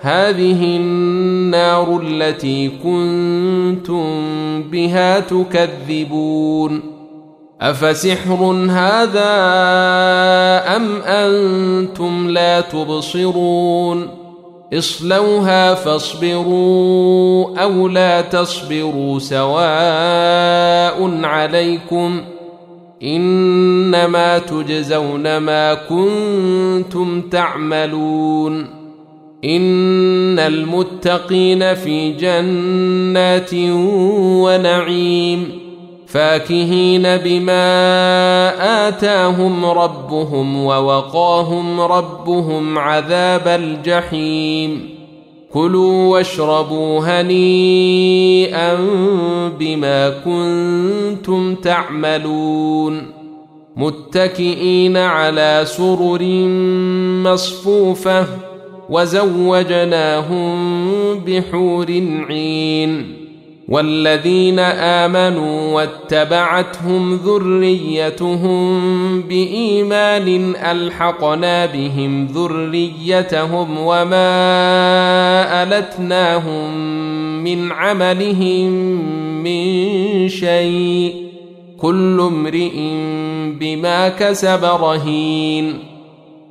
هذه النار التي كنتم بها تكذبون. أفسحر هذا أم أنتم لا تبصرون؟ اصلوها فاصبروا أو لا تصبروا سواء عليكم. إنما تجزون ما كنتم تعملون. ان المتقين في جنات ونعيم فاكهين بما اتاهم ربهم ووقاهم ربهم عذاب الجحيم كلوا واشربوا هنيئا بما كنتم تعملون متكئين على سرر مصفوفه وزوجناهم بحور عين والذين آمنوا واتبعتهم ذريتهم بإيمان ألحقنا بهم ذريتهم وما ألتناهم من عملهم من شيء كل امرئ بما كسب رهين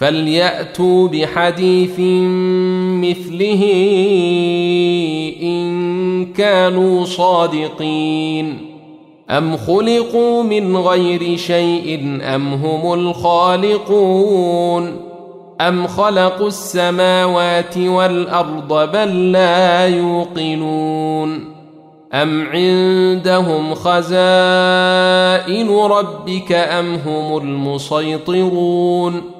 فليأتوا بحديث مثله إن كانوا صادقين. أم خلقوا من غير شيء أم هم الخالقون؟ أم خلقوا السماوات والأرض بل لا يوقنون؟ أم عندهم خزائن ربك أم هم المسيطرون؟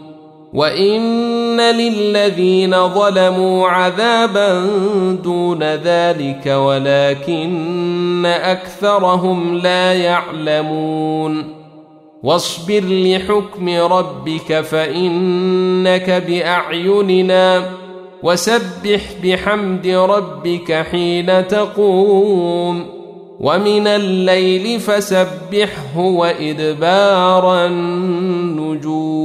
وان للذين ظلموا عذابا دون ذلك ولكن اكثرهم لا يعلمون واصبر لحكم ربك فانك باعيننا وسبح بحمد ربك حين تقوم ومن الليل فسبحه وادبار النجوم